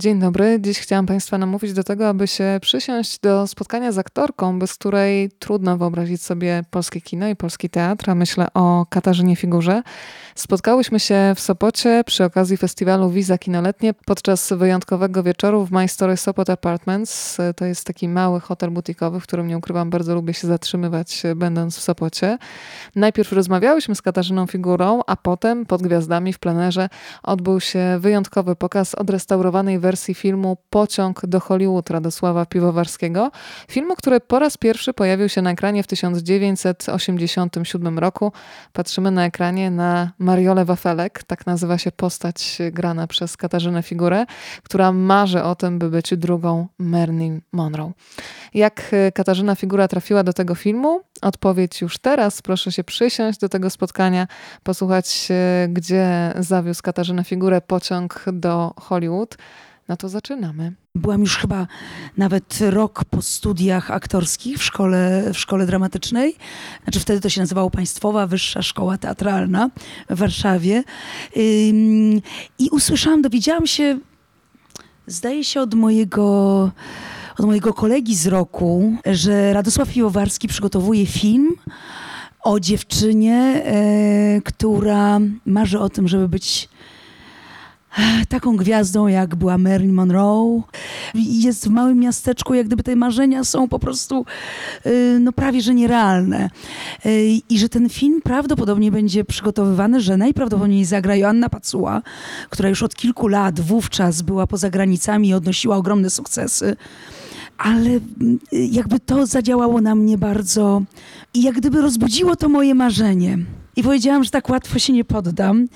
Dzień dobry. Dziś chciałam Państwa namówić do tego, aby się przysiąść do spotkania z aktorką, bez której trudno wyobrazić sobie polskie kino i polski teatr, a myślę o Katarzynie Figurze. Spotkałyśmy się w Sopocie przy okazji festiwalu Wiza Kinoletnie podczas wyjątkowego wieczoru w My Story Sopot Apartments. To jest taki mały hotel butikowy, w którym nie ukrywam, bardzo lubię się zatrzymywać, będąc w Sopocie. Najpierw rozmawiałyśmy z Katarzyną Figurą, a potem pod gwiazdami w plenerze odbył się wyjątkowy pokaz odrestaurowanej wersji filmu Pociąg do Hollywood Radosława Piwowarskiego. Filmu, który po raz pierwszy pojawił się na ekranie w 1987 roku. Patrzymy na ekranie na Mariole Wafelek, tak nazywa się postać grana przez Katarzynę Figurę, która marzy o tym, by być drugą Marilyn Monroe. Jak Katarzyna Figura trafiła do tego filmu? Odpowiedź już teraz. Proszę się przysiąść do tego spotkania, posłuchać, gdzie zawiózł Katarzynę Figurę pociąg do Hollywood. No to zaczynamy. Byłam już chyba nawet rok po studiach aktorskich w szkole, w szkole dramatycznej. Znaczy wtedy to się nazywało Państwowa Wyższa Szkoła Teatralna w Warszawie. I usłyszałam, dowiedziałam się, zdaje się od mojego, od mojego kolegi z roku, że Radosław Piwowarski przygotowuje film o dziewczynie, e, która marzy o tym, żeby być taką gwiazdą, jak była Marilyn Monroe. Jest w małym miasteczku, jak gdyby te marzenia są po prostu y, no, prawie że nierealne. Y, I że ten film prawdopodobnie będzie przygotowywany, że najprawdopodobniej zagra Joanna Pacuła, która już od kilku lat wówczas była poza granicami i odnosiła ogromne sukcesy ale y, jakby to zadziałało na mnie bardzo i jak gdyby rozbudziło to moje marzenie. I powiedziałam, że tak łatwo się nie poddam.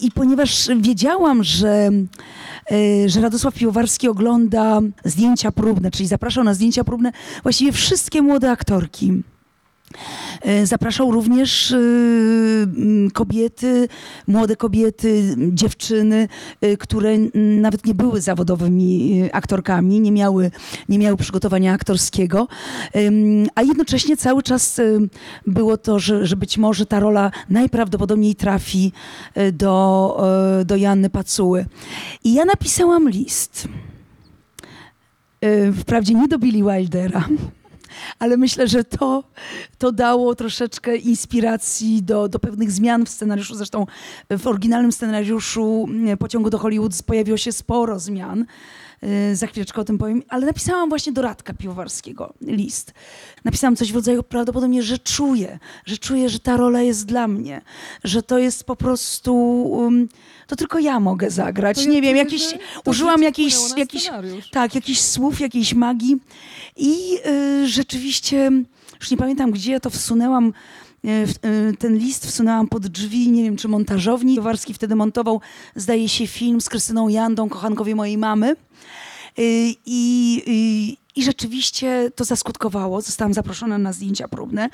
I ponieważ wiedziałam, że, e, że Radosław Piwowarski ogląda zdjęcia próbne, czyli zapraszał na zdjęcia próbne właściwie wszystkie młode aktorki. E, zapraszał również e, kobiety, młode kobiety, dziewczyny, e, które nawet nie były zawodowymi aktorkami, nie miały, nie miały przygotowania aktorskiego, a jednocześnie cały czas było to, że, że być może ta rola najprawdopodobniej trafi do, do Janny Pacuły. I ja napisałam list. Wprawdzie nie do Billy Wildera, ale myślę, że to, to dało troszeczkę inspiracji do, do pewnych zmian w scenariuszu. Zresztą w oryginalnym scenariuszu mm, Pociągu do Hollywood pojawiło się sporo zmian. Y, za chwileczkę o tym powiem, ale napisałam właśnie do Radka Piwowarskiego list. Napisałam coś w rodzaju prawdopodobnie, że czuję, że czuję, że ta rola jest dla mnie, że to jest po prostu, um, to tylko ja mogę zagrać. To Nie ja wiem, czuję, jakiś, że użyłam jakiś, scenariusz. tak, jakichś słów, jakiejś magii i y, rzeczywiście, już nie pamiętam gdzie ja to wsunęłam, w- y, ten list wsunęłam pod drzwi, nie wiem czy montażowni. Warski wtedy montował, zdaje się, film z Krystyną Jandą, kochankowie mojej mamy. Y, I, i, I rzeczywiście to zaskutkowało. Zostałam zaproszona na zdjęcia próbne.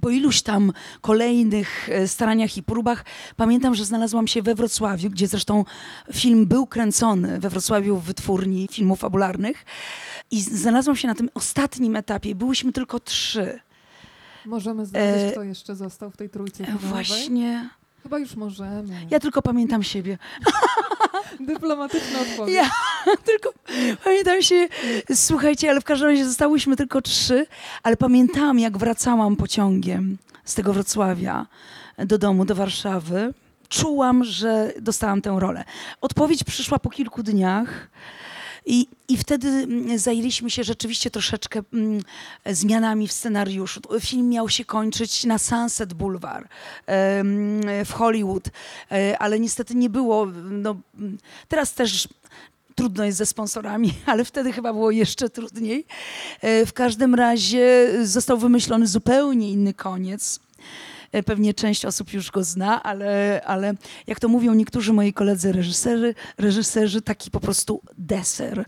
Po iluś tam kolejnych e, staraniach i próbach pamiętam, że znalazłam się we Wrocławiu, gdzie zresztą film był kręcony we Wrocławiu w wytwórni filmów fabularnych. I znalazłam się na tym ostatnim etapie. Byłyśmy tylko trzy. Możemy zdradzić, E, kto jeszcze został w tej trójce filmowej? Właśnie. Chyba już możemy. Ja tylko pamiętam siebie. Dyplomatyczna odpowiedź. Ja tylko pamiętam się, słuchajcie, ale w każdym razie zostałyśmy tylko trzy, ale pamiętałam, jak wracałam pociągiem z tego Wrocławia do domu, do Warszawy. Czułam, że dostałam tę rolę. Odpowiedź przyszła po kilku dniach. I, I wtedy mm, zajęliśmy się rzeczywiście troszeczkę mm, zmianami w scenariuszu. Film miał się kończyć na Sunset Boulevard w Hollywood, e, ale niestety nie było. No, teraz też trudno jest ze sponsorami, ale wtedy chyba było jeszcze trudniej. E, W każdym razie został wymyślony zupełnie inny koniec. E, Pewnie część osób już go zna, ale, ale jak to mówią niektórzy moi koledzy reżyserzy, reżyserzy taki po prostu deser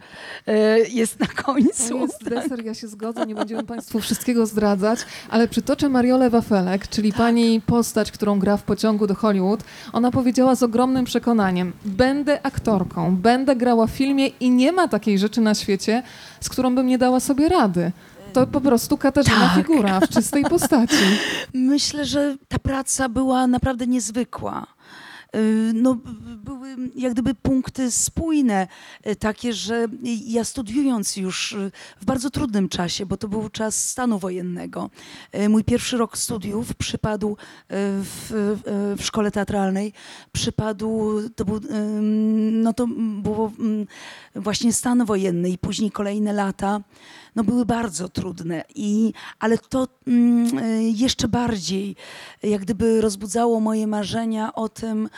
e, jest na końcu. To jest deser, ja się zgodzę, nie będziemy Państwu wszystkiego zdradzać, ale przytoczę Mariolę Wafelek, czyli Tak. pani postać, którą gra w pociągu do Hollywood. Ona powiedziała z ogromnym przekonaniem, będę aktorką, będę grała w filmie i nie ma takiej rzeczy na świecie, z którą bym nie dała sobie rady. To po prostu Katarzyna Tak. Figura w czystej postaci. Myślę, że ta praca była naprawdę niezwykła. y, no, były jak gdyby punkty spójne, y, takie, że ja studiując już y, w bardzo trudnym czasie, bo to był czas stanu wojennego, mój pierwszy rok studiów przypadł w, w szkole teatralnej, przypadł, to był, no to było ym, właśnie stan wojenny i później kolejne lata, no były bardzo trudne, i, ale to mm, y, jeszcze bardziej jak gdyby rozbudzało moje marzenia o tym,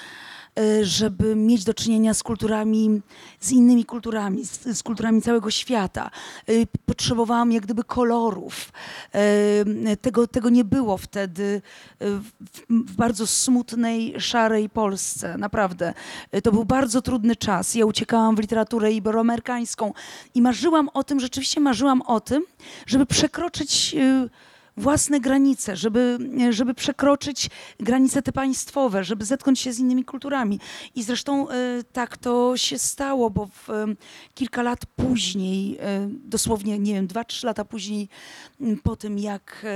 żeby mieć do czynienia z kulturami, z innymi kulturami, z, z kulturami całego świata. Y, Potrzebowałam jak gdyby kolorów. Y, Tego, tego nie było wtedy y, w, w bardzo smutnej, szarej Polsce. Naprawdę. Y, To był bardzo trudny czas. Ja uciekałam w literaturę iberoamerykańską i marzyłam o tym, rzeczywiście marzyłam o tym, żeby przekroczyć y, własne granice, żeby, żeby przekroczyć granice te państwowe, żeby zetknąć się z innymi kulturami. I zresztą y, tak to się stało, bo w, y, kilka lat później, y, dosłownie, nie wiem, dwa, trzy lata później, po tym jak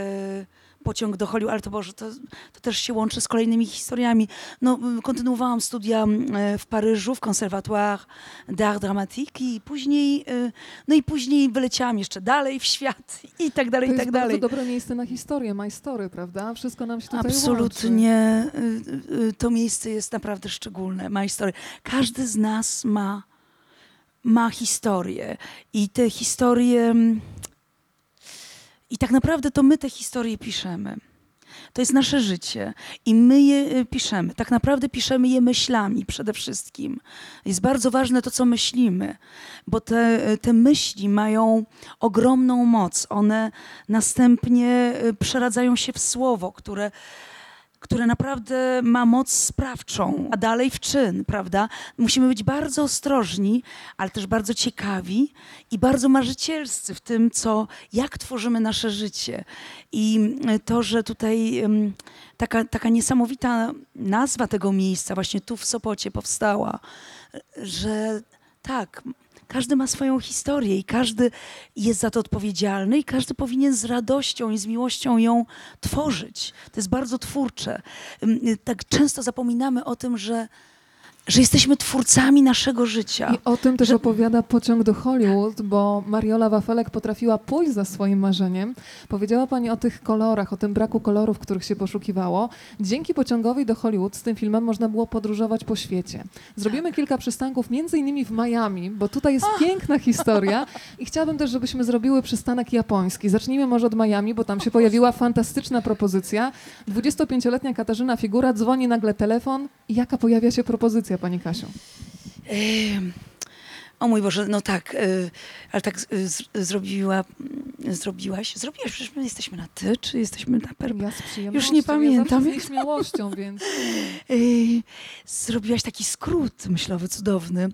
pociąg do Hollywood, ale to Boże, to, to też się łączy z kolejnymi historiami. No, kontynuowałam studia y, w Paryżu, w Conservatoire d'Art Dramatique i później, y, no i później wyleciałam jeszcze dalej w świat i tak dalej, To i jest tak bardzo dalej. dobre miejsce na historię, my story, prawda? Wszystko nam się tutaj łączy. Absolutnie. y, y, To miejsce jest naprawdę szczególne. Ma historię. Każdy z nas ma, ma historię. I te historie. I tak naprawdę to my te historie piszemy. To jest nasze życie i my je y, piszemy. Tak naprawdę piszemy je myślami przede wszystkim. Jest bardzo ważne to, co myślimy, bo te, te myśli mają ogromną moc. One następnie y, przeradzają się w słowo, które które naprawdę ma moc sprawczą, a dalej w czyn, prawda? Musimy być bardzo ostrożni, ale też bardzo ciekawi i bardzo marzycielscy w tym, co, jak tworzymy nasze życie. I y, to, że tutaj taka, taka niesamowita nazwa tego miejsca właśnie tu w Sopocie powstała, że tak, każdy ma swoją historię i każdy jest za to odpowiedzialny i każdy powinien z radością i z miłością ją tworzyć. To jest bardzo twórcze. Tak często zapominamy o tym, że, że jesteśmy twórcami naszego życia. I o tym też Że- opowiada pociąg do Hollywood, bo Mariola Wafelek potrafiła pójść za swoim marzeniem. Powiedziała pani o tych kolorach, o tym braku kolorów, których się poszukiwało. Dzięki pociągowi do Hollywood z tym filmem można było podróżować po świecie. Zrobimy kilka przystanków, między innymi w Miami, bo tutaj jest piękna historia i chciałabym też, żebyśmy zrobiły przystanek japoński. Zacznijmy może od Miami, bo tam się pojawiła fantastyczna propozycja. 25-letnia Katarzyna Figura dzwoni nagle telefon i jaka pojawia się propozycja, pani Kasiu? O mój Boże, no tak, y, ale tak zrobiła, zrobiłaś, zrobiłaś, przecież my jesteśmy na ty, czy jesteśmy na per... Ja. Już nie pamiętam. Ja z nieśmiałością, więc Y, Zrobiłaś taki skrót myślowy cudowny,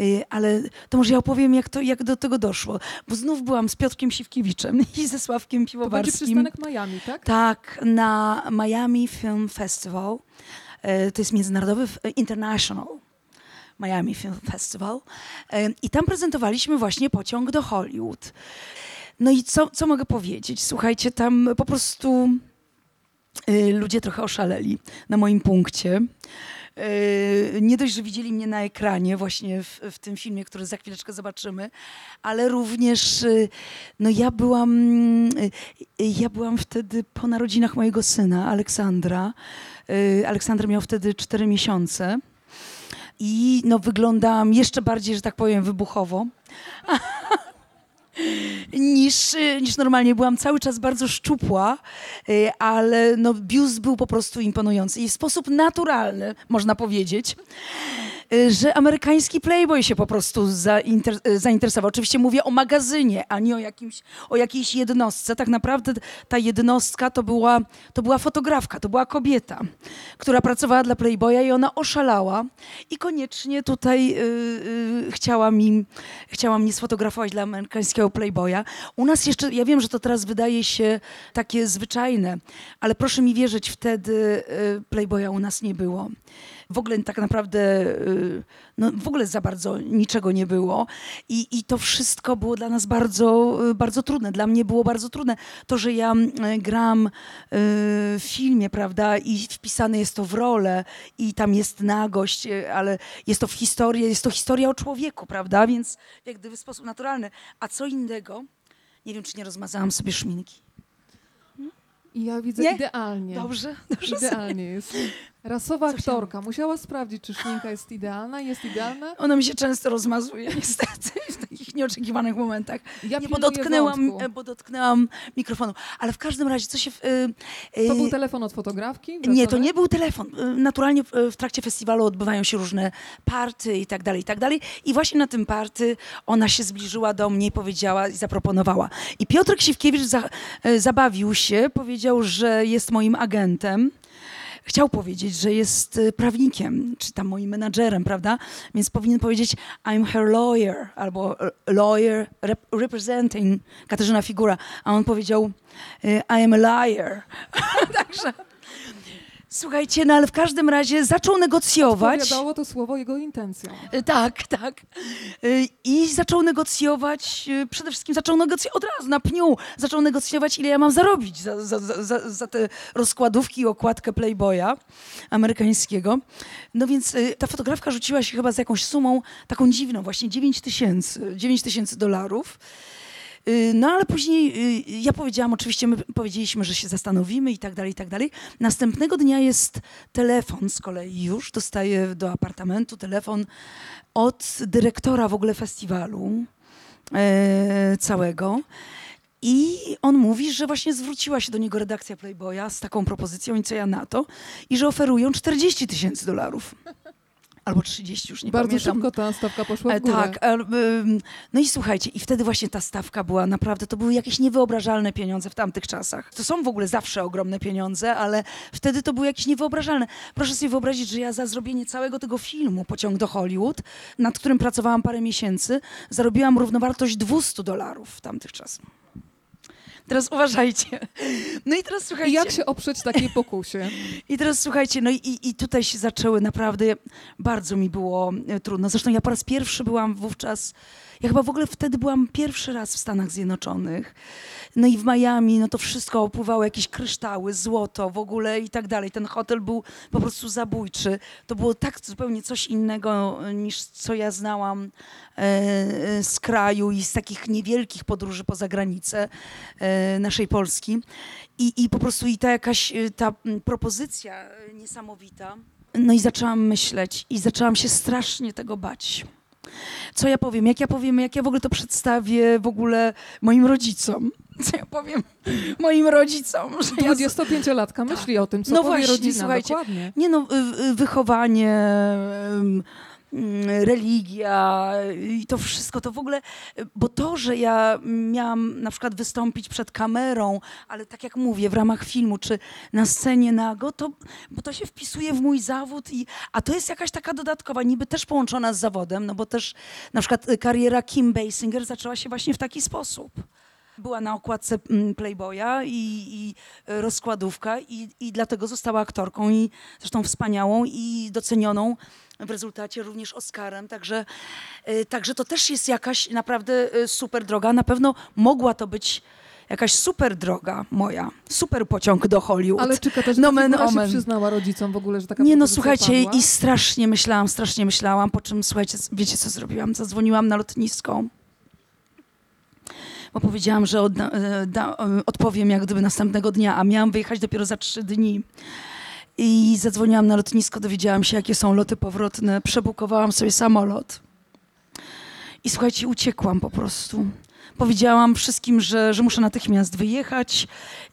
Y, ale to może ja opowiem, jak, to, jak do tego doszło, bo znów byłam z Piotrkiem Siwkiewiczem i ze Sławkiem to będzie przystanek Miami, tak? Tak, na Miami Film Festival. E, To jest międzynarodowy, f- international Miami Film Festival. E, I tam prezentowaliśmy właśnie pociąg do Hollywood. No i co, co mogę powiedzieć? Słuchajcie, tam po prostu e, ludzie trochę oszaleli na moim punkcie. E, Nie dość, że widzieli mnie na ekranie, właśnie w, w tym filmie, który za chwileczkę zobaczymy, ale również e, no ja byłam, ja byłam wtedy po narodzinach mojego syna, Aleksandra. Y, Aleksander miał wtedy 4 miesiące. I no, wyglądałam jeszcze bardziej, że tak powiem, wybuchowo. niż, niż normalnie. Byłam cały czas bardzo szczupła, y, ale no, biust był po prostu imponujący. I w sposób naturalny, można powiedzieć, że amerykański Playboy się po prostu y, zainteresował. Oczywiście mówię o magazynie, a nie o, jakimś, o jakiejś jednostce. Tak naprawdę ta jednostka to była, to była fotografka, to była kobieta, która pracowała dla Playboya i ona oszalała i koniecznie tutaj y, y, chciała, mi, chciała mnie sfotografować dla amerykańskiego Playboya. U nas jeszcze, ja wiem, że to teraz wydaje się takie zwyczajne, ale proszę mi wierzyć, wtedy y, Playboya u nas nie było. W ogóle tak naprawdę, y, no w ogóle za bardzo niczego nie było. I, i to wszystko było dla nas bardzo, y, bardzo trudne. Dla mnie było bardzo trudne. To, że ja y, gram y, w filmie, prawda, i wpisane jest to w rolę, i tam jest nagość, ale jest to w historię, jest to historia o człowieku, prawda, więc jak gdyby w sposób naturalny. A co innego, nie wiem, czy nie rozmazałam sobie szminki. Ja widzę Nie? idealnie. Dobrze, dobrze. Idealnie jest. Rasowa Co aktorka. Musiała sprawdzić, czy szminka jest idealna. Jest idealna. Ona mi się często rozmazuje, niestety, w takich nieoczekiwanych momentach. Ja Nie, bo dotknęłam, wątku. e, bo dotknęłam mikrofonu. Ale w każdym razie, co się... w- y, y, To był telefon od fotografki? Nie, to nie był telefon. Naturalnie w, w trakcie festiwalu odbywają się różne party i tak dalej, i tak dalej. I właśnie na tym party ona się zbliżyła do mnie i powiedziała i zaproponowała. I Piotr Ksiwkiewicz za, zabawił się, powiedział, że jest moim agentem. Chciał powiedzieć, że jest y, prawnikiem, czy tam moim menadżerem, prawda? Więc powinien powiedzieć I'm her lawyer, albo lawyer rep representing Katarzyna Figura. A on powiedział y, I am a liar. Także słuchajcie, no ale w każdym razie zaczął negocjować. Odpowiadało to słowo jego intencjom. Y, Tak, tak. Y, I zaczął negocjować, y, przede wszystkim zaczął negocjować od razu na pniu, zaczął negocjować, ile ja mam zarobić za, za, za- za, te rozkładówki i okładkę Playboya amerykańskiego. No więc ta fotografka rzuciła się chyba z jakąś sumą taką dziwną, właśnie 9 tysięcy, 9 tysięcy dolarów. Y, No ale później y, ja powiedziałam, oczywiście my powiedzieliśmy, że się zastanowimy i tak dalej, i tak dalej. Następnego dnia jest telefon z kolei już, dostaję do apartamentu telefon od dyrektora w ogóle festiwalu e, całego. I on mówi, że właśnie zwróciła się do niego redakcja Playboya z taką propozycją i co ja na to, i że oferują 40 tysięcy dolarów. Albo 30, już nie Bardzo pamiętam. szybko ta stawka poszła E, w górę. Tak, e, no i słuchajcie, i wtedy właśnie ta stawka była naprawdę, to były jakieś niewyobrażalne pieniądze w tamtych czasach. To są w ogóle zawsze ogromne pieniądze, ale wtedy to były jakieś niewyobrażalne. Proszę sobie wyobrazić, że ja za zrobienie całego tego filmu Pociąg do Hollywood, nad którym pracowałam parę miesięcy, zarobiłam równowartość 200 dolarów w tamtych czasach. Teraz uważajcie. No i teraz I słuchajcie. jak się oprzeć takiej pokusie? I teraz słuchajcie, no i, i tutaj się zaczęły naprawdę, bardzo mi było e, trudno. Zresztą ja po raz pierwszy byłam wówczas, ja chyba w ogóle wtedy byłam pierwszy raz w Stanach Zjednoczonych. No i w Miami, no to wszystko opływało, jakieś kryształy, złoto w ogóle i tak dalej. Ten hotel był po prostu zabójczy. To było tak zupełnie coś innego e, niż co ja znałam e, e, z kraju i z takich niewielkich podróży poza granicę naszej Polski. I, I po prostu i ta jakaś ta propozycja niesamowita. No i zaczęłam myśleć i zaczęłam się strasznie tego bać. Co ja powiem, jak ja powiem, jak ja w ogóle to przedstawię w ogóle moim rodzicom. Co ja powiem moim rodzicom, że ja z- 25-latka myśli o tym, co No powie właśnie, rodzina. słuchajcie, Dokładnie. Nie no, wychowanie, religia i to wszystko, to w ogóle, bo to, że ja miałam na przykład wystąpić przed kamerą, ale tak jak mówię, w ramach filmu, czy na scenie nago, to, bo to się wpisuje w mój zawód, i, a to jest jakaś taka dodatkowa, niby też połączona z zawodem, no bo też na przykład kariera Kim Basinger zaczęła się właśnie w taki sposób. Była na okładce mm, Playboya i, i e, rozkładówka i, i dlatego została aktorką i zresztą wspaniałą i docenioną w rezultacie również Oscarem. Także, e, także to też jest jakaś naprawdę e, super droga. Na pewno mogła to być jakaś super droga moja, super pociąg do Hollywood. Ale czy Katarzyna Nomen Figura się omen. przyznała rodzicom w ogóle, że taka Nie no, słuchajcie, padła? i strasznie myślałam, strasznie myślałam, po czym, słuchajcie, wiecie co zrobiłam? Zadzwoniłam na lotnisko, bo powiedziałam, że e, da, e, odpowiem jak gdyby następnego dnia, a miałam wyjechać dopiero za trzy dni. I zadzwoniłam na lotnisko, dowiedziałam się, jakie są loty powrotne, przebukowałam sobie samolot. I słuchajcie, uciekłam po prostu. Powiedziałam wszystkim, że, że muszę natychmiast wyjechać.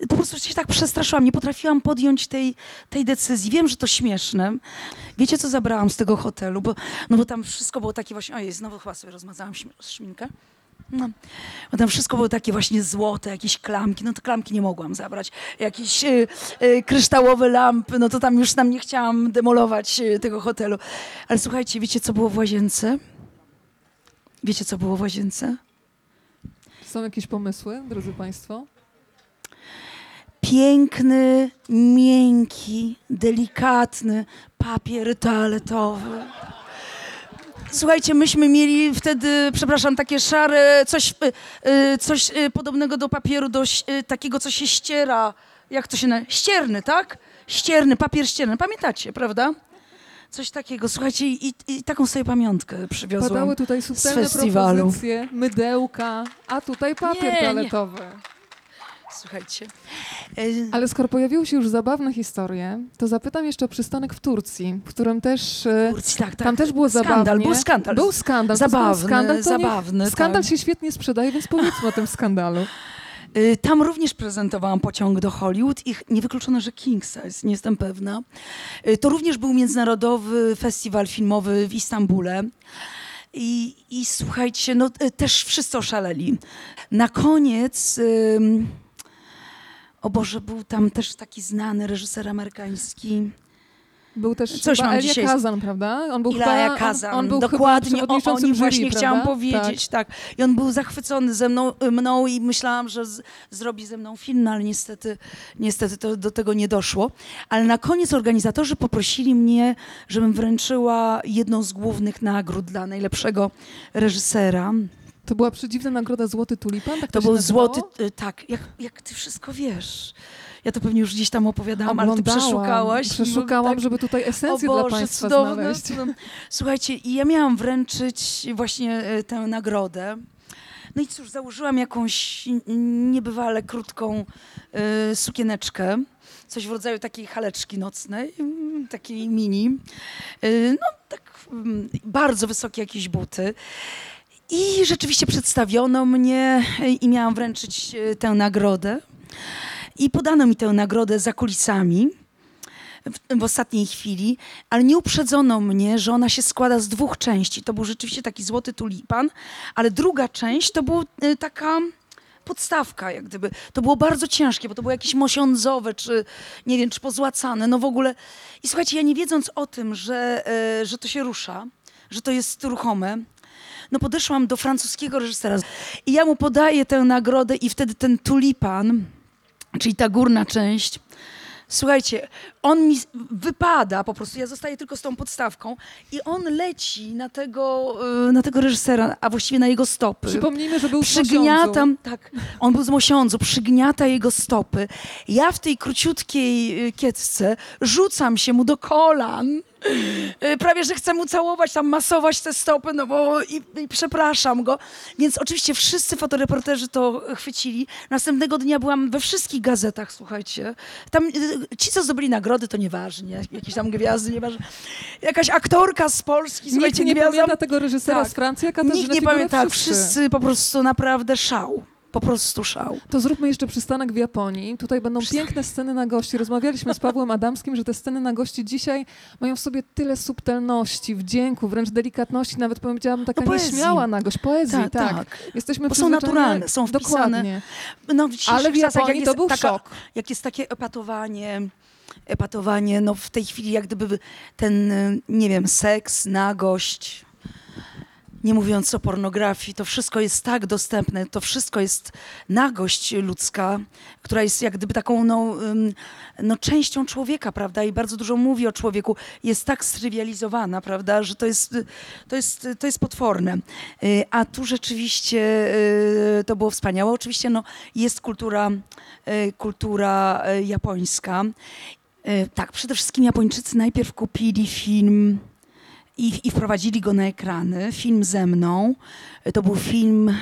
Po prostu się tak przestraszyłam, nie potrafiłam podjąć tej, tej decyzji. Wiem, że to śmieszne. Wiecie, co zabrałam z tego hotelu? Bo, no bo tam wszystko było takie właśnie... Ojej, znowu chyba sobie rozmazałam szminkę. No. Bo tam wszystko było takie właśnie złote, jakieś klamki. No to klamki nie mogłam zabrać. Jakieś y, y, kryształowe lampy, no to tam już tam nie chciałam demolować y, tego hotelu. Ale słuchajcie, wiecie, co było w łazience? Wiecie, co było w łazience? Są jakieś pomysły, drodzy Państwo? piękny, miękki, delikatny papier toaletowy. Słuchajcie, myśmy mieli wtedy, przepraszam, takie szare, coś, y, y, coś y, podobnego do papieru, do takiego, co się ściera. Jak to się nazywa? Ścierny, tak? Ścierny, papier ścierny. Pamiętacie, prawda? Coś takiego. Słuchajcie, i, i taką sobie pamiątkę przywiozłam. Padały tutaj subtelne festiwalu. propozycje, mydełka, a tutaj papier Nie, nie. Słuchajcie. Y, Ale skoro pojawiły się już zabawne historie, to zapytam jeszcze o przystanek w Turcji, w którym też... e, Turcji, tak, tak. Tam też było Skandal, zabawnie. był skandal. Był skandal. Zabawny, skoro skandal, zabawny, skandal tak. się świetnie sprzedaje, więc powiedzmy o tym skandalu. Y, Tam również prezentowałam pociąg do Hollywood i niewykluczone, że King Size, nie jestem pewna. To również był międzynarodowy festiwal filmowy w Istambule. I, i słuchajcie, no też wszyscy oszaleli. Na koniec, ym, o Boże, był tam też taki znany reżyser amerykański. Był też Coś chyba Elia dzisiaj- Kazan, prawda? On był Ilaja chyba, Kazan, on, on był dokładnie chyba o, nim właśnie chciałam powiedzieć, tak. I on był zachwycony ze mną, mną i myślałam, że z, zrobi ze mną film, no ale niestety, niestety to, do tego nie doszło. Ale na koniec organizatorzy poprosili mnie, żebym wręczyła jedną z głównych nagród dla najlepszego reżysera. To była przedziwna nagroda Złoty Tulipan? Tak to, To był złoty, y, tak, jak, jak ty wszystko wiesz. Ja to pewnie już gdzieś tam opowiadałam, ale ty przeszukałaś. Przeszukałam, tak. żeby tutaj esencję dla Państwa cudowne, znaleźć. cudowne. Słuchajcie, i ja miałam wręczyć właśnie e, tę nagrodę. No i cóż, założyłam jakąś niebywale krótką e, sukieneczkę. Coś w rodzaju takiej haleczki nocnej, mm, takiej mini. E, no tak mm, bardzo wysokie jakieś buty. I rzeczywiście przedstawiono mnie e, i miałam wręczyć e, tę nagrodę. I podano mi tę nagrodę za kulisami w, w ostatniej chwili, ale nie uprzedzono mnie, że ona się składa z dwóch części. To był rzeczywiście taki złoty tulipan, ale druga część to była y, taka podstawka, jak gdyby. To było bardzo ciężkie, bo to było jakieś mosiądzowe, czy nie wiem, czy pozłacane, no w ogóle. I słuchajcie, ja nie wiedząc o tym, że, że to się rusza, że to jest ruchome, no podeszłam do francuskiego reżysera i ja mu podaję tę nagrodę i wtedy ten tulipan, czyli ta górna część, Słuchajcie, on mi wypada po prostu, ja zostaję tylko z tą podstawką i on leci na tego, y, na tego reżysera, a właściwie na jego stopy. Przypomnijmy, że był z Mosiądzu. Tak, on był z Mosiądzu, przygniata jego stopy. Ja w tej króciutkiej y, kiecce rzucam się mu do kolan. Y, Prawie, że chcę mu całować, tam masować te stopy, no bo i, i przepraszam go. Więc oczywiście wszyscy fotoreporterzy to chwycili. Następnego dnia byłam we wszystkich gazetach, słuchajcie. Tam y, ci, co zdobyli nagrody, to nieważne. Jakieś tam gwiazdy, nieważne. Jakaś aktorka z Polski, Nikt słuchajcie, nie gwiazda- pamięta tego reżysera Tak. z Francji, Katarzyna Nikt nie pamięta, wszyscy. wszyscy po prostu naprawdę szał. Po prostu szał. To zróbmy jeszcze przystanek w Japonii. Tutaj będą piękne sceny na gości. Rozmawialiśmy z Pawłem Adamskim, że te sceny na gości dzisiaj mają w sobie tyle subtelności, wdzięku, wręcz delikatności, nawet powiedziałabym taka No poezji. nieśmiała nagość, poezji, Tak, tak. tak. Jesteśmy Bo są naturalne, są wpisane. Dokładnie. No, w Ale w czasach, Japonii jak to był taka, szok. Jak jest takie epatowanie, epatowanie, no w tej chwili jak gdyby ten, nie wiem, seks, nagość, nie mówiąc o pornografii, to wszystko jest tak dostępne, to wszystko jest nagość ludzka, która jest jak gdyby taką no, no, częścią człowieka, prawda? I bardzo dużo mówi o człowieku. Jest tak strywializowana, prawda, że to jest, to jest, to jest potworne. Y, A tu rzeczywiście y, to było wspaniałe. Oczywiście no, jest kultura, y, kultura japońska. Tak, przede wszystkim Japończycy najpierw kupili film i, i wprowadzili go na ekrany. Film ze mną. To był film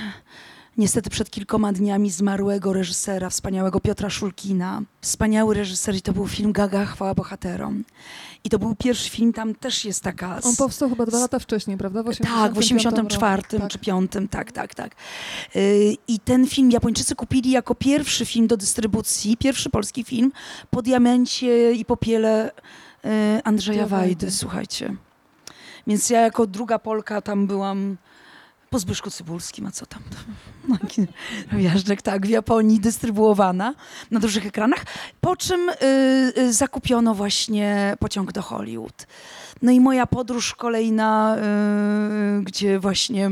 niestety przed kilkoma dniami zmarłego reżysera, wspaniałego Piotra Szulkina. Wspaniały reżyser i to był film Gaga, chwała bohaterom. I to był pierwszy film, tam też jest taka... On powstał chyba dwa lata wcześniej, prawda? W Tak, w 84 roku. czy 5, tak, tak, tak. Y, I ten film Japończycy kupili jako pierwszy film do dystrybucji, pierwszy polski film po diamencie i popiele y, Andrzeja Wajdy. słuchajcie. Więc ja jako druga Polka tam byłam po Zbyszku Cybulskim, a co tam? No, Gwiazdek, tak, w Japonii dystrybuowana na dużych ekranach. Po czym y, y, zakupiono właśnie pociąg do Hollywood. No i moja podróż kolejna, y, gdzie właśnie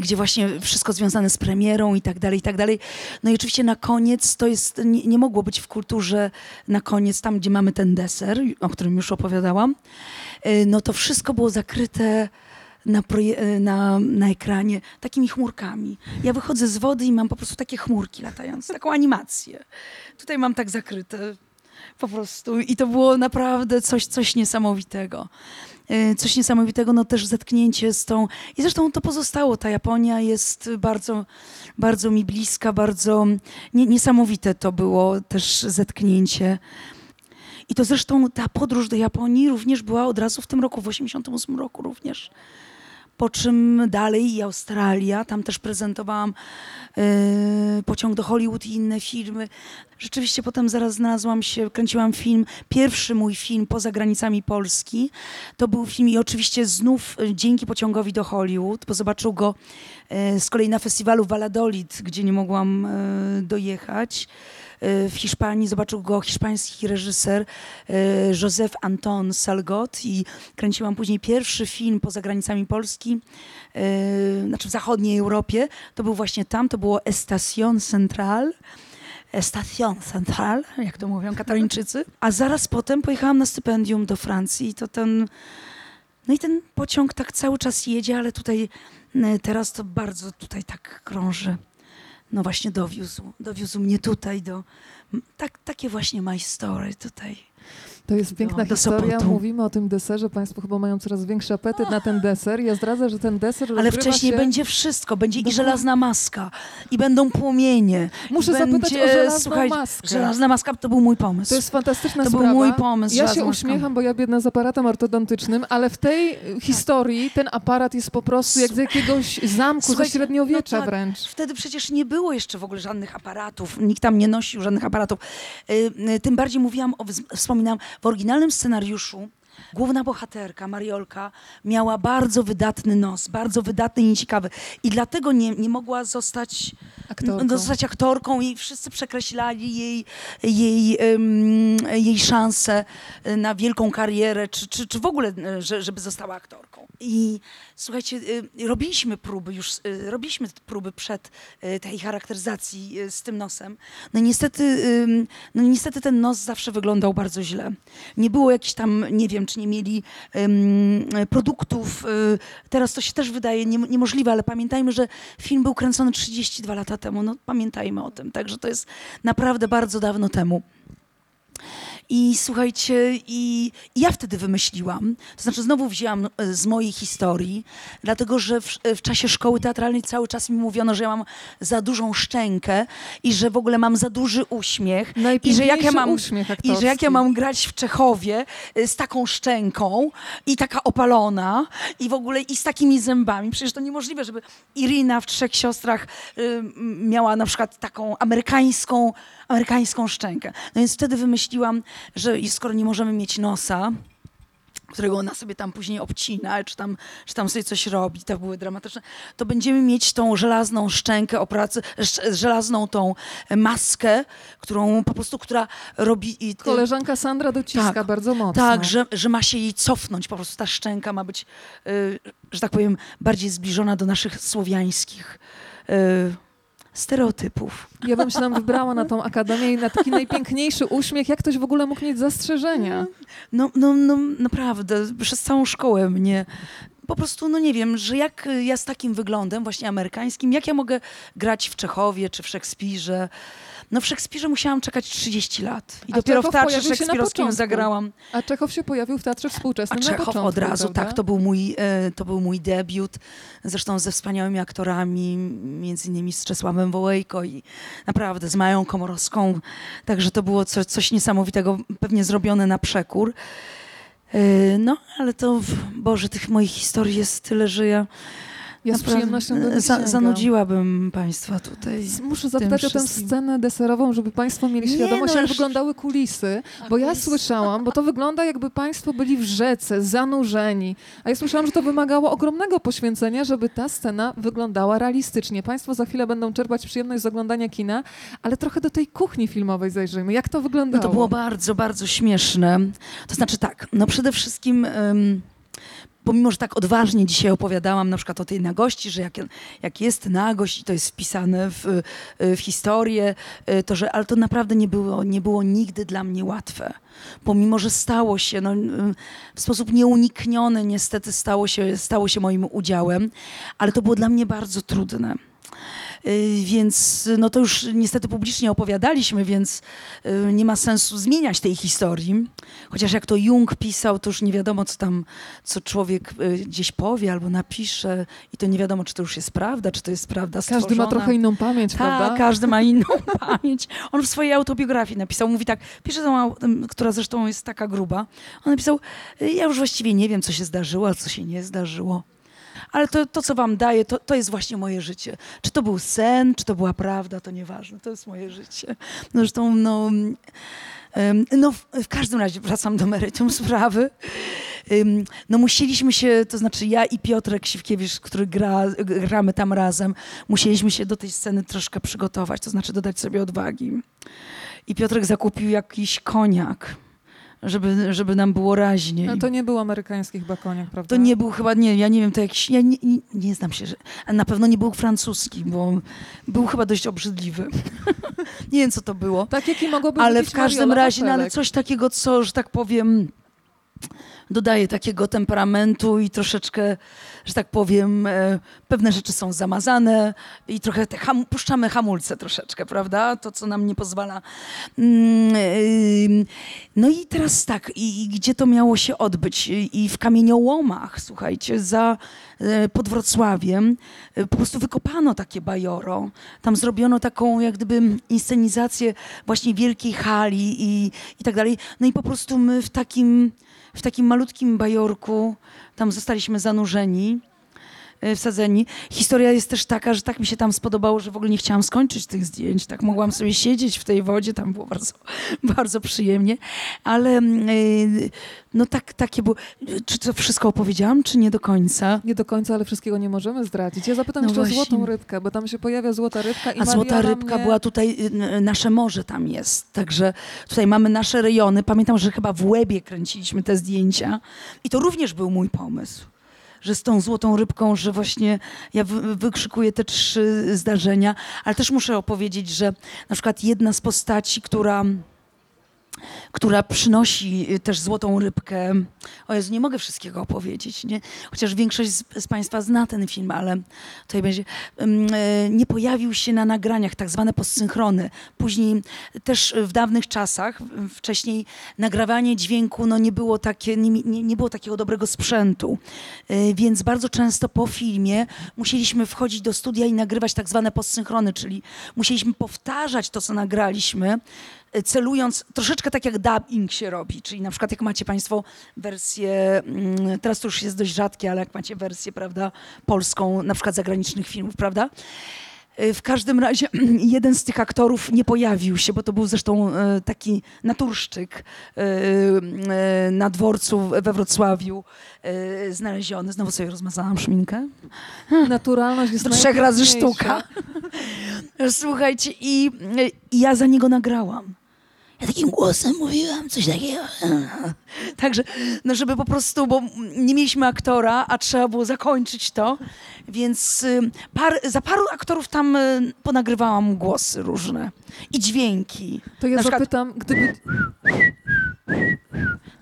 gdzie właśnie wszystko związane z premierą i tak dalej, i tak dalej. No i oczywiście na koniec, to jest, nie, nie mogło być w kulturze na koniec, tam gdzie mamy ten deser, o którym już opowiadałam, y, no to wszystko było zakryte na, proje- na, na ekranie takimi chmurkami. Ja wychodzę z wody i mam po prostu takie chmurki latające, taką animację. Tutaj mam tak zakryte po prostu i to było naprawdę coś, coś niesamowitego. E, Coś niesamowitego, no też zetknięcie z tą... I zresztą to pozostało, ta Japonia jest bardzo, bardzo mi bliska, bardzo nie, niesamowite to było też zetknięcie. I to zresztą ta podróż do Japonii również była od razu w tym roku, w 88 roku również. Po czym dalej i Australia, tam też prezentowałam e, pociąg do Hollywood i inne filmy. Rzeczywiście potem zaraz znalazłam się, kręciłam film, pierwszy mój film poza granicami Polski. To był film i oczywiście znów e, dzięki pociągowi do Hollywood, bo zobaczył go e, z kolei na festiwalu Valladolid, gdzie nie mogłam dojechać. E, W Hiszpanii zobaczył go hiszpański reżyser e, Joseph Anton Salgot i kręciłam później pierwszy film poza granicami Polski, e, znaczy w zachodniej Europie. To był właśnie tam, to było Estación Central. Station Central, jak to mówią katalończycy. A zaraz potem pojechałam na stypendium do Francji i to ten... No i ten pociąg tak cały czas jedzie, ale tutaj teraz to bardzo tutaj tak krąży. No właśnie dowiózł, dowiózł mnie tutaj do... Tak, takie właśnie my story tutaj. To jest piękna do historia. Mówimy o tym deserze. Państwo chyba mają coraz większy apetyt na ten deser. Ja zdradzę, że ten deser Ale wcześniej się... będzie wszystko. Będzie i Dokładnie. żelazna maska, i będą płomienie. Muszę i zapytać będzie, o żelazną maskę. Żelazna maska to był mój pomysł. To jest fantastyczna To był sprawa. mój pomysł, Ja się maska. uśmiecham, bo ja biedna z aparatem ortodontycznym, ale w tej historii ten aparat jest po prostu jak z jakiegoś zamku ze Słuchajcie, średniowiecza no tak. wręcz. Wtedy przecież nie było jeszcze w ogóle żadnych aparatów. Nikt tam nie nosił żadnych aparatów. Y, y, Tym bardziej mówiłam, o, wspominałam, w oryginalnym scenariuszu główna bohaterka, Mariolka, miała bardzo wydatny nos, bardzo wydatny i ciekawy. I dlatego nie, nie mogła zostać Aktorką. no, zostać aktorką i wszyscy przekreślali jej, jej, em, jej szanse na wielką karierę, czy, czy, czy w ogóle, e, że, żeby została aktorką. I słuchajcie, y, robiliśmy próby już, robiliśmy próby przed tej charakteryzacji z tym nosem. No niestety, no niestety ten nos zawsze wyglądał bardzo źle. Nie było jakichś tam, nie wiem, czy nie mieli produktów. y, Teraz to się też wydaje nie, niemożliwe, ale pamiętajmy, że film był kręcony 32 lata temu. No pamiętajmy o tym. Także to jest naprawdę bardzo dawno temu. I słuchajcie, i, i ja wtedy wymyśliłam, to znaczy znowu wzięłam e, z mojej historii, dlatego że w, w czasie szkoły teatralnej cały czas mi mówiono, że ja mam za dużą szczękę i że w ogóle mam za duży uśmiech. I że jak ja mam, i że jak ja mam grać w Czechowie y, z taką szczęką i taka opalona i w ogóle i z takimi zębami. Przecież to niemożliwe, żeby Irina w Trzech Siostrach y, miała na przykład taką amerykańską, amerykańską szczękę. No więc wtedy wymyśliłam, że skoro nie możemy mieć nosa, którego ona sobie tam później obcina, czy tam, czy tam sobie coś robi, to były dramatyczne, to będziemy mieć tą żelazną szczękę, opracy, sz- żelazną tą maskę, którą po prostu, która robi... i- Koleżanka Sandra dociska Tak. bardzo mocno. tak, że, że ma się jej cofnąć, po prostu ta szczęka ma być, y, że tak powiem, bardziej zbliżona do naszych słowiańskich y, stereotypów. Ja bym się nam wybrała na tą akademię i na taki najpiękniejszy uśmiech. Jak ktoś w ogóle mógł mieć zastrzeżenia? No, no, no naprawdę, przez całą szkołę mnie po prostu, no nie wiem, że jak ja z takim wyglądem właśnie amerykańskim, jak ja mogę grać w Czechowie czy w Szekspirze? No w Szekspirze musiałam czekać 30 lat. I A dopiero w Czechow teatrze się na szekspirowskim zagrałam. A Czechow się pojawił w Teatrze Współczesnym A na Czechow początku, od razu, prawda? tak, to był, mój, e, to był mój debiut, zresztą ze wspaniałymi aktorami, między innymi z Czesławem Wołejko i naprawdę z Mają Komorowską, także to było co, coś niesamowitego, pewnie zrobione na przekór. E, No, ale to, w- Boże, tych moich historii jest tyle, że ja Ja z przyjemnością do e, za, zanudziłabym Państwa tutaj. Muszę zapytać o tę scenę deserową, żeby Państwo mieli świadomość, no jak wyglądały kulisy. Bo ja słyszałam, bo to wygląda jakby Państwo byli w rzece, zanurzeni. A ja słyszałam, że to wymagało ogromnego poświęcenia, żeby ta scena wyglądała realistycznie. Państwo za chwilę będą czerpać przyjemność z oglądania kina, ale trochę do tej kuchni filmowej zajrzyjmy. Jak to No wyglądało? to było bardzo, bardzo śmieszne. To znaczy tak, no przede wszystkim em, pomimo, że tak odważnie dzisiaj opowiadałam na przykład o tej nagości, że jak, jak jest nagość i to jest wpisane w, w historię, y, to że, ale to naprawdę nie było, nie było nigdy dla mnie łatwe. Pomimo, że stało się, no, y, w sposób nieunikniony niestety stało się, stało się moim udziałem, ale to było dla mnie bardzo trudne. Y, więc no to już niestety publicznie opowiadaliśmy, więc y, nie ma sensu zmieniać tej historii. Chociaż jak to Jung pisał, to już nie wiadomo, co tam, co człowiek y, gdzieś powie albo napisze i to nie wiadomo, czy to już jest prawda, czy to jest prawda stworzona. Każdy ma trochę inną pamięć, tak, prawda? każdy ma inną pamięć. On w swojej autobiografii napisał, mówi tak, pisze tą, która zresztą jest taka gruba, on napisał, ja już właściwie nie wiem, co się zdarzyło, a co się nie zdarzyło ale to, to co wam daję, to, to jest właśnie moje życie. Czy to był sen, czy to była prawda, to nieważne, to jest moje życie. Zresztą, no, no w każdym razie wracam do meritum sprawy. No musieliśmy się, to znaczy ja i Piotrek Siwkiewicz, który gra, gramy tam razem, musieliśmy się do tej sceny troszkę przygotować, to znaczy dodać sobie odwagi. I Piotrek zakupił jakiś koniak żeby, żeby nam było raźniej. No to nie był amerykański chyba koniak, prawda? To nie był chyba, nie, ja nie wiem, to jakiś, ja nie, nie, nie znam się, że, na pewno nie był francuski, bo był chyba dość obrzydliwy. nie wiem, co to było. Tak, jaki mogłoby Ale w każdym razie, no, ale coś takiego, co, że tak powiem dodaje takiego temperamentu i troszeczkę, że tak powiem, e, pewne rzeczy są zamazane i trochę te ham puszczamy hamulce troszeczkę, prawda? To, co nam nie pozwala. Mm, no i teraz tak, i, gdzie to miało się odbyć? I w kamieniołomach, słuchajcie, za e, pod Wrocławiem e, po prostu wykopano takie bajoro. Tam zrobiono taką jak gdyby inscenizację właśnie wielkiej hali i, i tak dalej. No i po prostu my w takim w takim malutkim bajorku, tam zostaliśmy zanurzeni, wsadzeni. Historia jest też taka, że tak mi się tam spodobało, że w ogóle nie chciałam skończyć tych zdjęć. Tak mogłam sobie siedzieć w tej wodzie, tam było bardzo, bardzo przyjemnie, ale mm, e, no tak, takie było. Czy to wszystko opowiedziałam, czy nie do końca? Nie do końca, ale wszystkiego nie możemy zdradzić. Ja zapytam no jeszcze właśnie. o złotą rybkę, bo tam się pojawia złota rybka i A złota rybka mnie... była tutaj, nasze morze tam jest, także tutaj mamy nasze rejony. Pamiętam, że chyba w Łebie kręciliśmy te zdjęcia i to również był mój pomysł że z tą złotą rybką, że właśnie ja wykrzykuję te trzy zdarzenia, ale też muszę opowiedzieć, że na przykład jedna z postaci, która która przynosi y, też złotą rybkę. O Jezu, nie mogę wszystkiego opowiedzieć, nie? chociaż większość z, z Państwa zna ten film, ale tutaj będzie. E, nie pojawił się na nagraniach tak zwane postsynchrony. Później też w dawnych czasach, wcześniej nagrywanie dźwięku no nie, było takie, nie, nie, nie było takiego dobrego sprzętu, e, więc bardzo często po filmie musieliśmy wchodzić do studia i nagrywać tak zwane postsynchrony, czyli musieliśmy powtarzać to, co nagraliśmy, celując troszeczkę tak jak dubbing się robi, czyli na przykład jak macie Państwo wersję, mm, teraz to już jest dość rzadkie, ale jak macie wersję, prawda, polską, na przykład zagranicznych filmów, prawda? Y, w każdym razie jeden z tych aktorów nie pojawił się, bo to był zresztą y, taki naturszczyk y, na dworcu we Wrocławiu znaleziony. Znowu sobie rozmazałam szminkę. Naturalność jest Trzech razy sztuka. Słuchajcie, i, i ja za niego nagrałam. Ja takim głosem mówiłam coś takiego. Także, no żeby po prostu, bo nie mieliśmy aktora, a trzeba było zakończyć to, więc y, par, za paru aktorów tam y, ponagrywałam głosy różne i dźwięki. To ja Na zapytam, przykład... gdyby...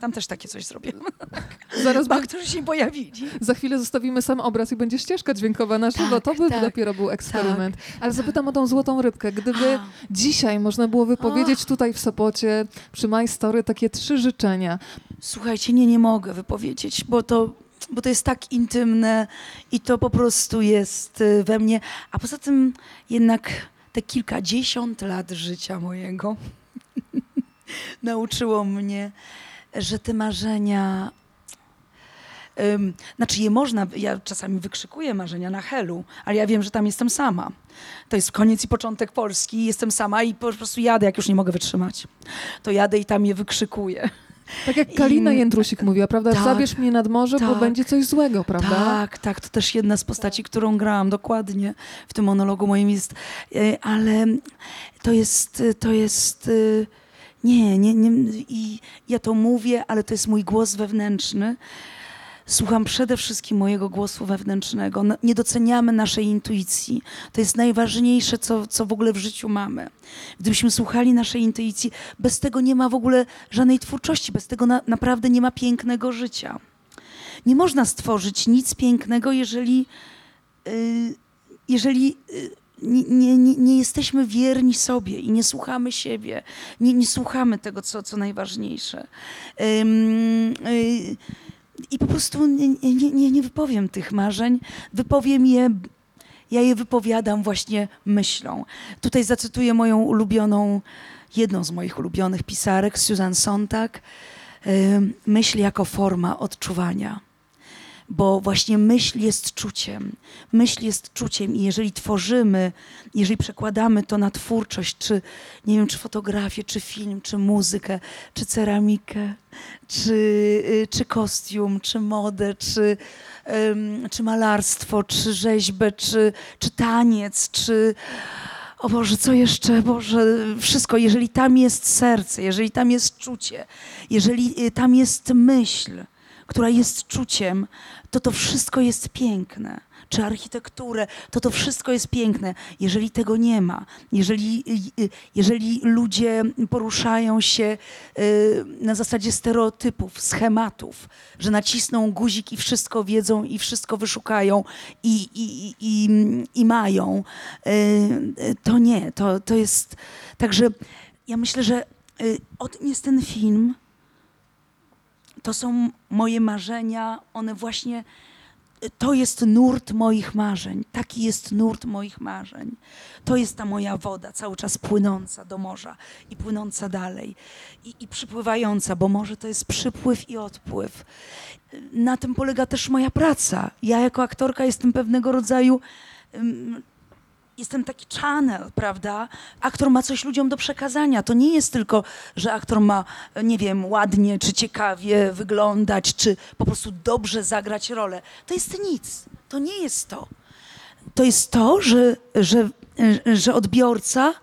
Tam też takie coś zrobię. Zaraz bo aktorzy się pojawili. Za chwilę zostawimy sam obraz i będzie ścieżka dźwiękowa na żywo. Tak, to by tak, dopiero był eksperyment. Tak, Ale zapytam o tą złotą rybkę. Gdyby A. dzisiaj można było wypowiedzieć tutaj w Sopocie przy My Story takie trzy życzenia. Słuchajcie, nie, nie mogę wypowiedzieć, bo to bo to jest tak intymne i to po prostu jest y, we mnie. A poza tym jednak te kilkadziesiąt lat życia mojego nauczyło mnie, że te marzenia. Znaczy je można, ja czasami wykrzykuję marzenia na helu, ale ja wiem, że tam jestem sama. To jest koniec i początek Polski, jestem sama i po prostu jadę, jak już nie mogę wytrzymać. To jadę i tam je wykrzykuję. Tak jak Kalina I, Jędrusik mówiła, prawda? Tak, Zabierz mnie nad morze, tak, bo będzie coś złego, prawda? Tak, tak. To też jedna z postaci, którą grałam dokładnie w tym monologu moim jest. E, ale to jest, to jest e, nie, nie, nie. I ja to mówię, ale to jest mój głos wewnętrzny, słucham przede wszystkim mojego głosu wewnętrznego. No, nie doceniamy naszej intuicji. To jest najważniejsze, co, co w ogóle w życiu mamy. Gdybyśmy słuchali naszej intuicji, bez tego nie ma w ogóle żadnej twórczości, bez tego na, naprawdę nie ma pięknego życia. Nie można stworzyć nic pięknego, jeżeli, yy, jeżeli yy, nie, nie, nie, jesteśmy wierni sobie i nie słuchamy siebie, nie, nie słuchamy tego, co, co najważniejsze. Yy, I po prostu nie, nie, nie wypowiem tych marzeń, wypowiem je ja je wypowiadam właśnie myślą. Tutaj zacytuję moją ulubioną, jedną z moich ulubionych pisarek, Susan Sontag. Myśl jako forma odczuwania bo właśnie myśl jest czuciem. Myśl jest czuciem i jeżeli tworzymy, jeżeli przekładamy to na twórczość, czy nie wiem, czy fotografię, czy film, czy muzykę, czy ceramikę, czy, y, czy kostium, czy modę, czy, um, czy malarstwo, czy rzeźbę, czy, czy taniec, czy o Boże, co jeszcze? Boże, wszystko. Jeżeli tam jest serce, jeżeli tam jest czucie, jeżeli y, tam jest myśl, która jest czuciem, to to wszystko jest piękne. Czy architekturę, to to wszystko jest piękne. Jeżeli tego nie ma, jeżeli, y, jeżeli ludzie poruszają się y, na zasadzie stereotypów, schematów, że nacisną guzik i wszystko wiedzą i wszystko wyszukają i, i, i, i mają, y, to nie. To, to jest. Także ja myślę, że o tym jest ten film to są moje marzenia, one właśnie, to jest nurt moich marzeń, taki jest nurt moich marzeń. To jest ta moja woda, cały czas płynąca do morza i płynąca dalej i, i przypływająca, bo morze to jest przypływ i odpływ. Na tym polega też moja praca. Ja jako aktorka jestem pewnego rodzaju jestem taki channel, prawda? Aktor ma coś ludziom do przekazania. To nie jest tylko, że aktor ma, nie wiem, ładnie czy ciekawie wyglądać, czy po prostu dobrze zagrać rolę. To jest nic. To nie jest to. To jest to, że, że, że odbiorca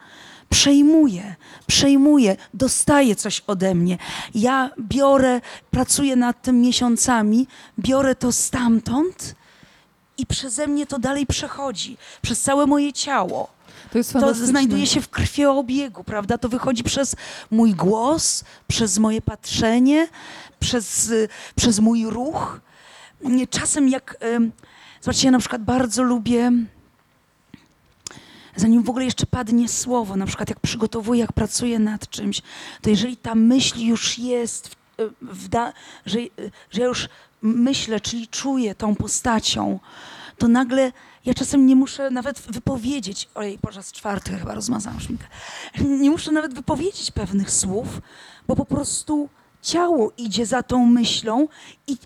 przejmuje, przejmuje, dostaje coś ode mnie. Ja biorę, pracuję nad tym miesiącami, biorę to stamtąd i przeze mnie to dalej przechodzi, przez całe moje ciało. To, jest to znajduje się w krwioobiegu, prawda? To wychodzi przez mój głos, przez moje patrzenie, przez, przez mój ruch. Czasem jak, zobaczcie, ja na przykład bardzo lubię, zanim w ogóle jeszcze padnie słowo, na przykład jak przygotowuję, jak pracuję nad czymś, to jeżeli ta myśl już jest, w, w da, że, że ja już myślę, czyli czuję tą postacią, to nagle ja czasem nie muszę nawet wypowiedzieć, ojej, po raz czwarty chyba rozmazałam szminkę, nie muszę nawet wypowiedzieć pewnych słów, bo po prostu ciało idzie za tą myślą i,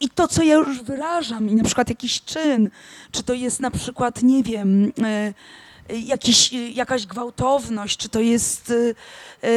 i to, co ja już wyrażam, i na przykład jakiś czyn, czy to jest na przykład, nie wiem, e, jakiś, jakaś gwałtowność, czy to jest... E,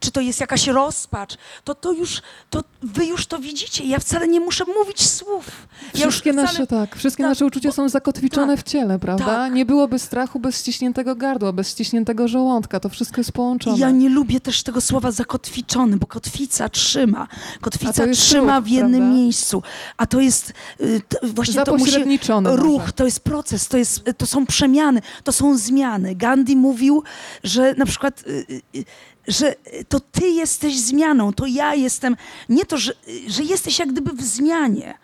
czy to jest jakaś rozpacz, to, to już, to wy już to widzicie. Ja wcale nie muszę mówić słów. Ja wszystkie wcale... nasze, tak, wszystkie tak, nasze uczucia bo... są zakotwiczone tak, w ciele, prawda? Tak. Nie byłoby strachu bez ściśniętego gardła, bez ściśniętego żołądka. To wszystko jest połączone. Ja nie lubię też tego słowa zakotwiczony, bo kotwica trzyma. Kotwica trzyma ruch, w jednym prawda? miejscu. A to jest y, to właśnie to musi, ruch, może. to jest proces, to, jest, to są przemiany, to są zmiany. Gandhi mówił, że na przykład y, y, że to ty jesteś zmianą, to ja jestem, nie to, że, że jesteś jak gdyby w zmianie,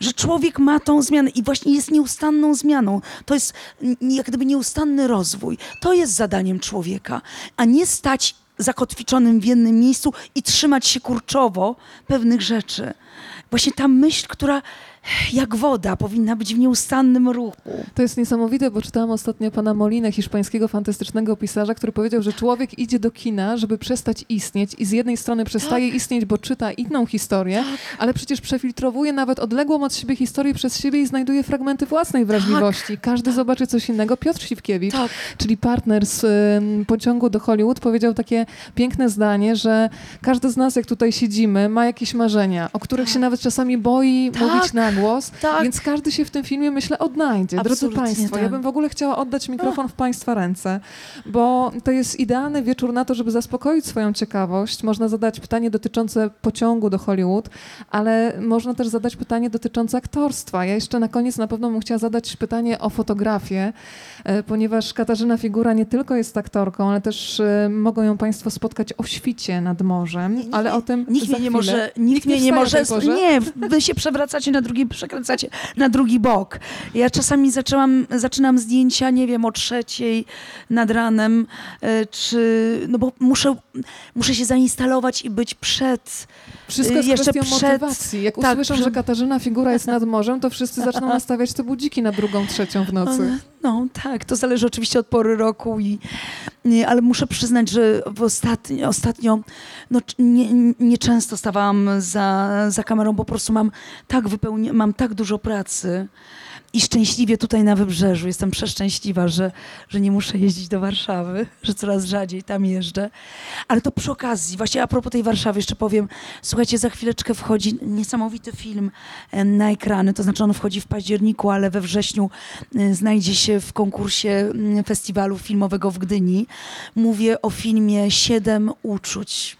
że człowiek ma tą zmianę i właśnie jest nieustanną zmianą. To jest jak gdyby nieustanny rozwój. To jest zadaniem człowieka, a nie stać zakotwiczonym w jednym miejscu i trzymać się kurczowo pewnych rzeczy. Właśnie ta myśl, która jak woda, powinna być w nieustannym ruchu. To jest niesamowite, bo czytałam ostatnio pana Molinę, hiszpańskiego fantastycznego pisarza, który powiedział, że człowiek idzie do kina, żeby przestać istnieć i z jednej strony przestaje tak. istnieć, bo czyta inną historię, tak. ale przecież przefiltrowuje nawet odległą od siebie historię przez siebie i znajduje fragmenty własnej wrażliwości. Tak. Każdy zobaczy coś innego. Piotr Siwkiewicz, tak. czyli partner z y, pociągu do Hollywood, powiedział takie piękne zdanie, że każdy z nas, jak tutaj siedzimy, ma jakieś marzenia, o których tak. się nawet czasami boi mówić na głos, Tak. więc każdy się w tym filmie, myślę, odnajdzie. Drodzy Absolutnie Państwo, ja tak. bym w ogóle chciała oddać mikrofon w Państwa ręce, bo to jest idealny wieczór na to, żeby zaspokoić swoją ciekawość. Można zadać pytanie dotyczące pociągu do Hollywood, ale można też zadać pytanie dotyczące aktorstwa. Ja jeszcze na koniec na pewno bym chciała zadać pytanie o fotografię, ponieważ Katarzyna Figura nie tylko jest aktorką, ale też e, mogą ją Państwo spotkać o świcie nad morzem, Nie, nie, ale o tym Nikt mnie nie może, nikt mnie nie może, nie, wy się przewracacie na drugi, przekręcacie na drugi bok. Ja czasami zaczęłam, zaczynam zdjęcia, nie wiem, o trzeciej nad ranem, e, czy, no bo muszę, muszę się zainstalować i być przed, Wszystko jest Jeszcze kwestią przed- motywacji. Jak tak, usłyszą, że Katarzyna Figura jest nad morzem, to wszyscy zaczną nastawiać te budziki na drugą, trzecią w nocy. No tak, to zależy oczywiście od pory roku, i, nie, ale muszę przyznać, że ostatnio, ostatnio no, c- nie, stawałam za, za kamerą, bo po prostu mam tak, wypełni- mam tak dużo pracy i szczęśliwie tutaj na Wybrzeżu. Jestem przeszczęśliwa, że, że nie muszę jeździć do Warszawy, że coraz rzadziej tam jeżdżę. Ale to przy okazji, właśnie a propos tej Warszawy jeszcze powiem, słuchajcie, za chwileczkę wchodzi niesamowity film em, na ekrany, to znaczy on wchodzi w październiku, ale we wrześniu y, znajdzie się w konkursie mm, festiwalu filmowego w Gdyni. Mówię o filmie Siedem uczuć.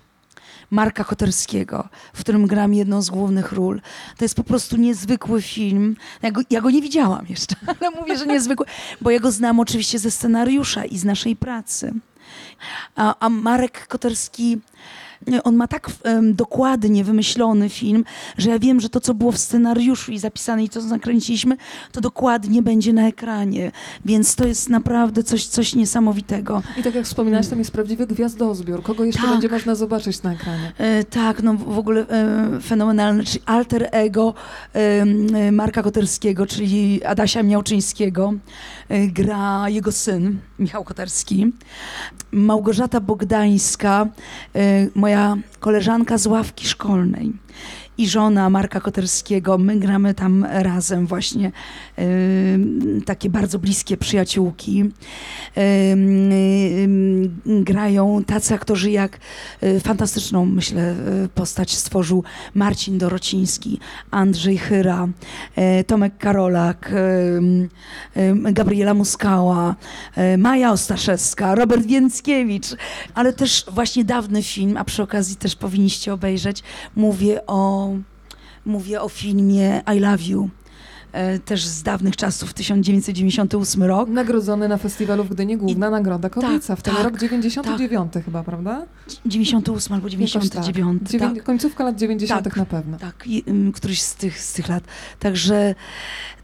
Marka Koterskiego, w którym gram jedną z głównych ról. To jest po prostu niezwykły film. Ja go, ja go nie widziałam jeszcze, ale mówię, że niezwykły, bo ja go znam oczywiście ze scenariusza i z naszej pracy. A, a Marek Koterski, on ma tak em, dokładnie wymyślony film, że ja wiem, że to, co było w scenariuszu i zapisane i to, co nakręciliśmy, to dokładnie będzie na ekranie. Więc to jest naprawdę coś, coś niesamowitego. I tak jak wspominałaś, tam jest prawdziwy gwiazdozbiór. Kogo jeszcze Tak. będzie można zobaczyć na ekranie? E, tak, no w ogóle e, fenomenalne, czyli alter ego e, e, Marka Koterskiego, czyli Adasia Miałczyńskiego. E, gra jego syn, Michał Koterski. Małgorzata Bogdańska, e, moja koleżanka z ławki szkolnej i żona Marka Koterskiego. My gramy tam razem właśnie e, takie bardzo bliskie przyjaciółki. E, e, grają tacy aktorzy jak e, fantastyczną, myślę, e, postać stworzył Marcin Dorociński, Andrzej Chyra, Tomek Karolak, Gabriela Muskała, Maja Ostaszewska, Robert Więckiewicz, ale też właśnie dawny film, a przy okazji też powinniście obejrzeć. Mówię o, mówię o filmie I Love You. e, Też z dawnych czasów, 1998 rok. Nagrodzony na festiwalu w Gdyni Główna Nagroda Kobieca. w ten tak, rok 99 chyba, prawda? 98 albo Jakoś 99. Tak. Dziewię- tak. Końcówka lat 90 Tak. na pewno. Tak, i, ym, któryś z tych, z tych lat. Także,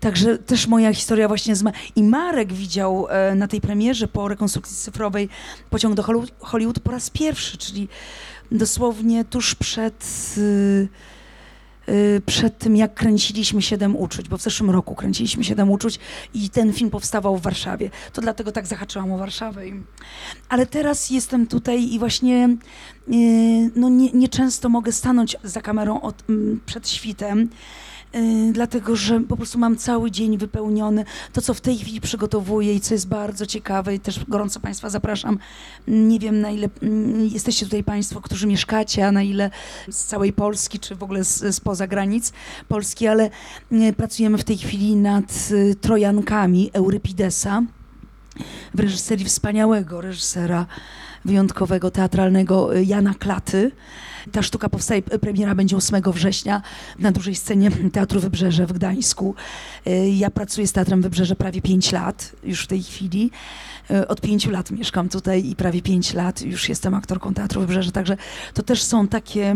także też moja historia właśnie z... Ma- I Marek widział e, na tej premierze po rekonstrukcji cyfrowej Pociąg do Hollywood, po raz pierwszy, czyli dosłownie tuż przed... y, przed tym, jak kręciliśmy Siedem Uczuć, bo w zeszłym roku kręciliśmy Siedem Uczuć i ten film powstawał w Warszawie. To dlatego tak zahaczyłam o Warszawę. Ale teraz jestem tutaj i właśnie y, no nie, nieczęsto mogę stanąć za kamerą od, mm, przed świtem, y, dlatego że po prostu mam cały dzień wypełniony. To, co w tej chwili przygotowuję i co jest bardzo ciekawe i też gorąco Państwa zapraszam. Nie wiem, na ile mm, jesteście tutaj Państwo, którzy mieszkacie, a na ile z całej Polski, czy w ogóle z, spoza granic Polski, ale y, pracujemy w tej chwili nad y, Trojankami Eurypidesa w reżyserii wspaniałego reżysera wyjątkowego, teatralnego y, Jana Klaty. Ta sztuka powstaje, premiera będzie 8 września na dużej scenie Teatru Wybrzeże w Gdańsku. Y, Ja pracuję z Teatrem Wybrzeże prawie 5 lat już w tej chwili. Y, Od 5 lat mieszkam tutaj i prawie 5 lat już jestem aktorką Teatru Wybrzeże, także to też są takie...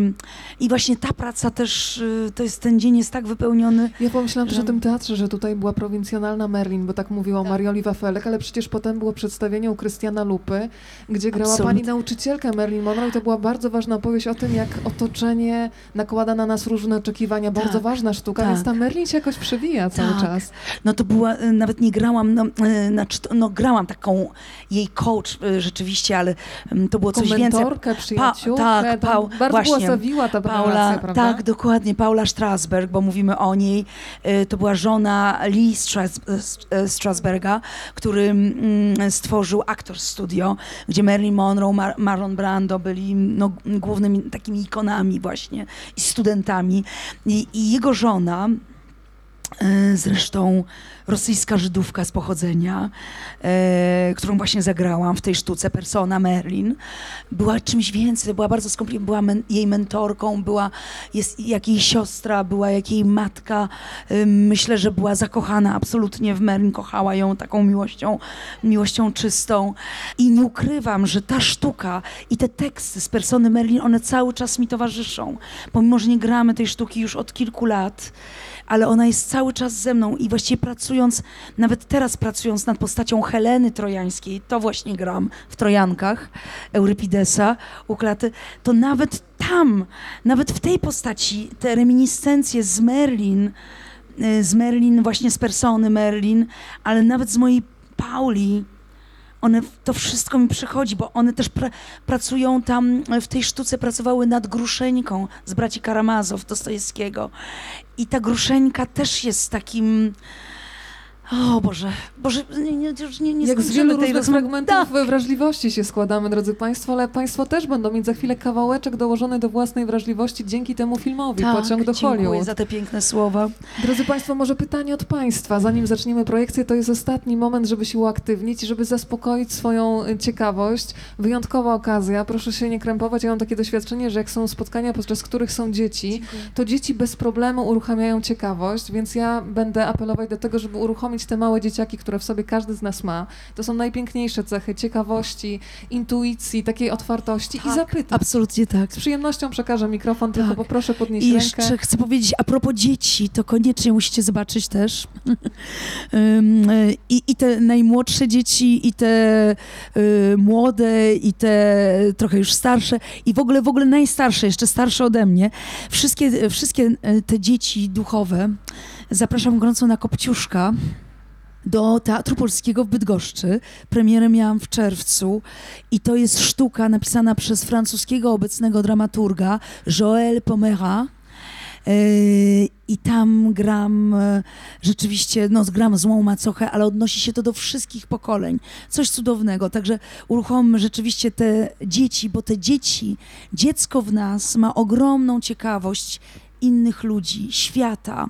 I właśnie ta praca też, y, to jest, ten dzień jest tak wypełniony. Ja pomyślałam też Że- o tym teatrze, że tutaj była prowincjonalna Merlin, bo tak mówiła Tak. Marioli Wafelek, ale przecież potem było przedstawienie u Krystiana Lupy, gdzie grała Absolutnie. pani nauczycielkę Merlin Monroe i to była bardzo ważna opowieść o tym, jak otoczenie nakłada na nas różne oczekiwania. Bardzo Tak, ważna sztuka, tak. więc ta Merlin się jakoś przewija cały Tak. czas. No to była, y, nawet nie grałam, no, y, znaczy, no grałam taką jej coach y, rzeczywiście, ale ym, to było coś więcej. mentorkę, przyjaciółkę, tak, tam Pau- bardzo właśnie. błasawiła ta Paula, relacja, prawda? tak, dokładnie, Paula Strasberg, bo mówimy o niej. Y, To była żona Lee Stras, Strasberga, który mm, stworzył Actors Studio, gdzie Marilyn Monroe, Mar Marlon Brando byli no, głównymi takimi ikonami właśnie i studentami. I, i jego żona zresztą rosyjska Żydówka z pochodzenia, e, którą właśnie zagrałam w tej sztuce, Persona Merlin, była czymś więcej, była bardzo skomplikowana, była men, jej mentorką, była jest, jak jej siostra, była jak jej matka. E, myślę, że była zakochana absolutnie w Merlin, kochała ją taką miłością, miłością czystą. I nie ukrywam, że ta sztuka i te teksty z Persony Merlin, one cały czas mi towarzyszą. Pomimo, że nie gramy tej sztuki już od kilku lat, ale ona jest cały czas ze mną i właściwie pracując, nawet teraz pracując nad postacią Heleny Trojańskiej, to właśnie gram w Trojankach Eurypidesa u Klaty, to nawet tam, nawet w tej postaci, te reminiscencje z Merlin, y, z Merlin, właśnie z persony Merlin, ale nawet z mojej Pauli, one, to wszystko mi przychodzi, bo one też pra, pracują tam, w tej sztuce pracowały nad Gruszeńką z braci Karamazow, Dostojewskiego. I ta Gruszeńka też jest takim... O Boże, Boże, nie, nie, już nie, nie Jak z wielu różnych rozmowy. fragmentów wrażliwości się składamy, drodzy Państwo, ale Państwo też będą mieć za chwilę kawałeczek dołożony do własnej wrażliwości dzięki temu filmowi Tak, Pociąg do dziękuję Hollywood. za te piękne słowa. Drodzy Państwo, może pytanie od Państwa. Zanim zaczniemy projekcję, to jest ostatni moment, żeby się uaktywnić, żeby zaspokoić swoją y, ciekawość. Wyjątkowa okazja. Proszę się nie krępować. Ja mam takie doświadczenie, że jak są spotkania, podczas których są dzieci, to dzieci bez problemu uruchamiają ciekawość, więc ja będę apelować do tego, żeby uruchomić te małe dzieciaki, które w sobie każdy z nas ma. To są najpiękniejsze cechy ciekawości, intuicji, takiej otwartości i Tak, zapytać. Absolutnie tak. Z przyjemnością przekażę mikrofon, tylko Tak. poproszę podnieść I rękę. jeszcze chcę powiedzieć, a propos dzieci, to koniecznie musicie zobaczyć też. I, I te najmłodsze dzieci, i te y, młode, i te trochę już starsze, i w ogóle, w ogóle najstarsze, jeszcze starsze ode mnie. Wszystkie, wszystkie y, te dzieci duchowe zapraszam gorąco na Kopciuszka do Teatru Polskiego w Bydgoszczy. Premierę miałam w czerwcu i to jest sztuka napisana przez francuskiego obecnego dramaturga Joël Pomera. Yy, I tam gram e, rzeczywiście, no gram złą macochę, ale odnosi się to do wszystkich pokoleń. Coś cudownego. Także uruchommy rzeczywiście te dzieci, bo te dzieci, dziecko w nas ma ogromną ciekawość innych ludzi, świata,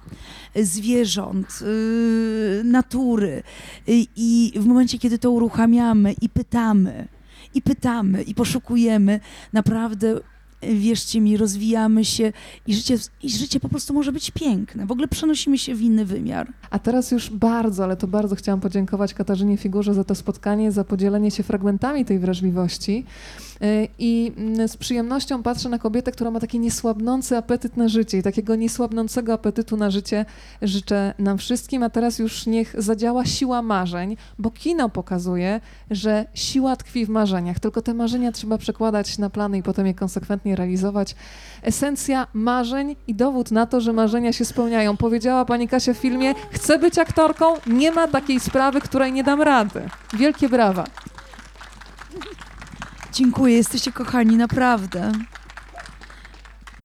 y, zwierząt, yy, natury. Y, I w momencie, kiedy to uruchamiamy i pytamy, i pytamy, i poszukujemy, naprawdę y, wierzcie mi, rozwijamy się i życie, i życie po prostu może być piękne. W ogóle przenosimy się w inny wymiar. A teraz już bardzo, ale to bardzo chciałam podziękować Katarzynie Figurze za to spotkanie, za podzielenie się fragmentami tej wrażliwości. Yy, I mm, z przyjemnością patrzę na kobietę, która ma taki niesłabnący apetyt na życie i takiego niesłabnącego apetytu na życie życzę nam wszystkim. A teraz już niech zadziała siła marzeń, bo kino pokazuje, że siła tkwi w marzeniach, tylko te marzenia trzeba przekładać na plany i potem je konsekwentnie realizować. Esencja marzeń i dowód na to, że marzenia się spełniają. Powiedziała pani Kasia w filmie, chcę być aktorką, nie ma takiej sprawy, której nie dam rady. Wielkie brawa. Dziękuję, jesteście kochani, naprawdę.